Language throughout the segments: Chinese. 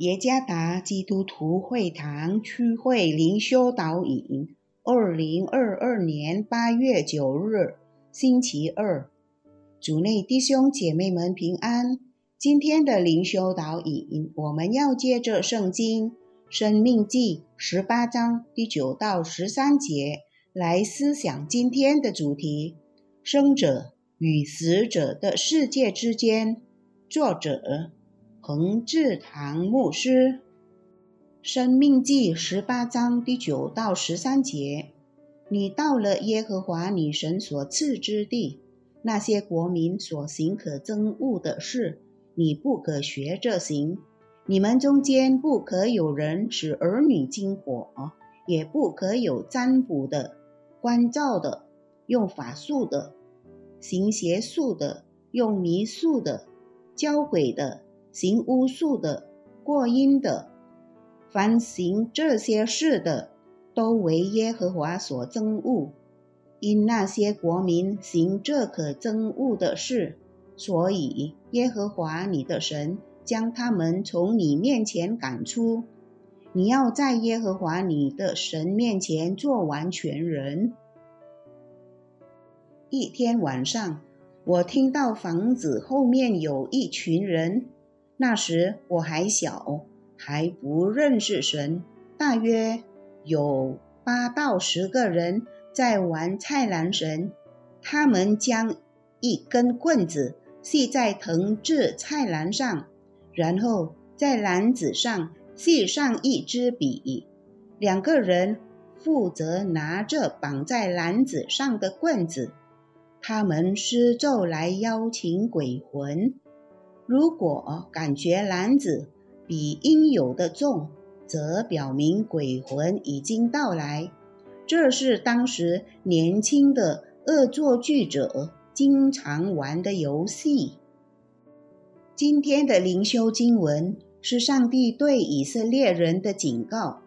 耶加达基督徒会堂区会灵修导引，二零二二年八月九日，星期二，主内弟兄姐妹们平安。今天的灵修导引，我们要借着圣经《生命记》十八章第九到十三节来思想今天的主题：生者与死者的世界之间。作者。彭志堂牧师，《生命记》十八章第九到十三节：你到了耶和华你神所赐之地，那些国民所行可憎恶的事，你不可学着行。你们中间不可有人使儿女经火，也不可有占卜的、关照的、用法术的、行邪术的、用迷术的、教鬼的。行巫术的、过阴的，凡行这些事的，都为耶和华所憎恶。因那些国民行这可憎恶的事，所以耶和华你的神将他们从你面前赶出。你要在耶和华你的神面前做完全人。一天晚上，我听到房子后面有一群人。那时我还小，还不认识神，大约有八到十个人在玩菜篮神。他们将一根棍子系在藤制菜篮上，然后在篮子上系上一支笔。两个人负责拿着绑在篮子上的棍子，他们施咒来邀请鬼魂。如果感觉篮子比应有的重，则表明鬼魂已经到来。这是当时年轻的恶作剧者经常玩的游戏。今天的灵修经文是上帝对以色列人的警告：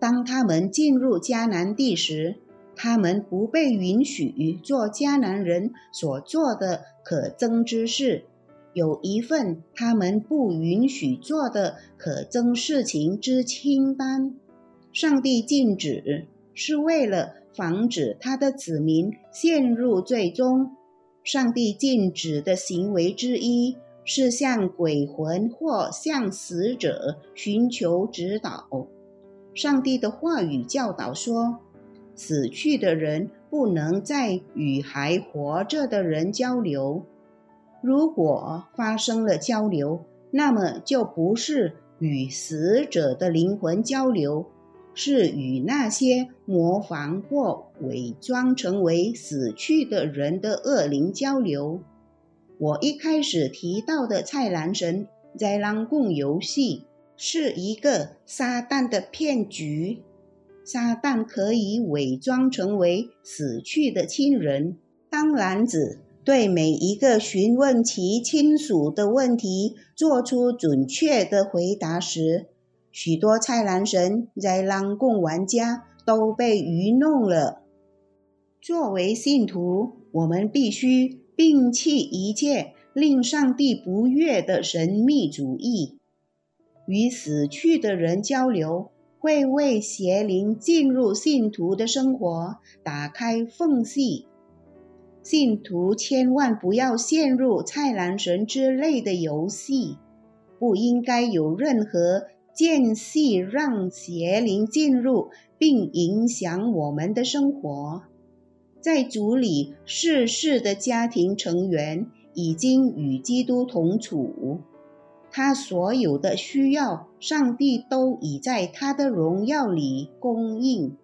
当他们进入迦南地时，他们不被允许做迦南人所做的可憎之事。有一份他们不允许做的可憎事情之清单，上帝禁止，是为了防止他的子民陷入最终。上帝禁止的行为之一是向鬼魂或向死者寻求指导。上帝的话语教导说，死去的人不能再与还活着的人交流。如果发生了交流，那么就不是与死者的灵魂交流，是与那些模仿或伪装成为死去的人的恶灵交流。我一开始提到的菜篮神在狼共游戏是一个撒旦的骗局。撒旦可以伪装成为死去的亲人，当男子。对每一个询问其亲属的问题做出准确的回答时，许多菜篮神在狼共玩家都被愚弄了。作为信徒，我们必须摒弃一切令上帝不悦的神秘主义。与死去的人交流，会为邪灵进入信徒的生活打开缝隙。信徒千万不要陷入菜篮神之类的游戏，不应该有任何间隙让邪灵进入并影响我们的生活。在主里逝世的家庭成员已经与基督同处，他所有的需要，上帝都已在他的荣耀里供应。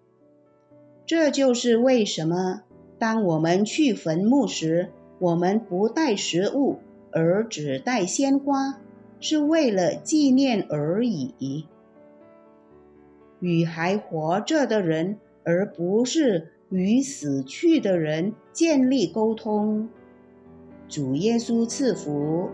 这就是为什么。当我们去坟墓时，我们不带食物，而只带鲜花，是为了纪念而已。与还活着的人，而不是与死去的人建立沟通。主耶稣赐福。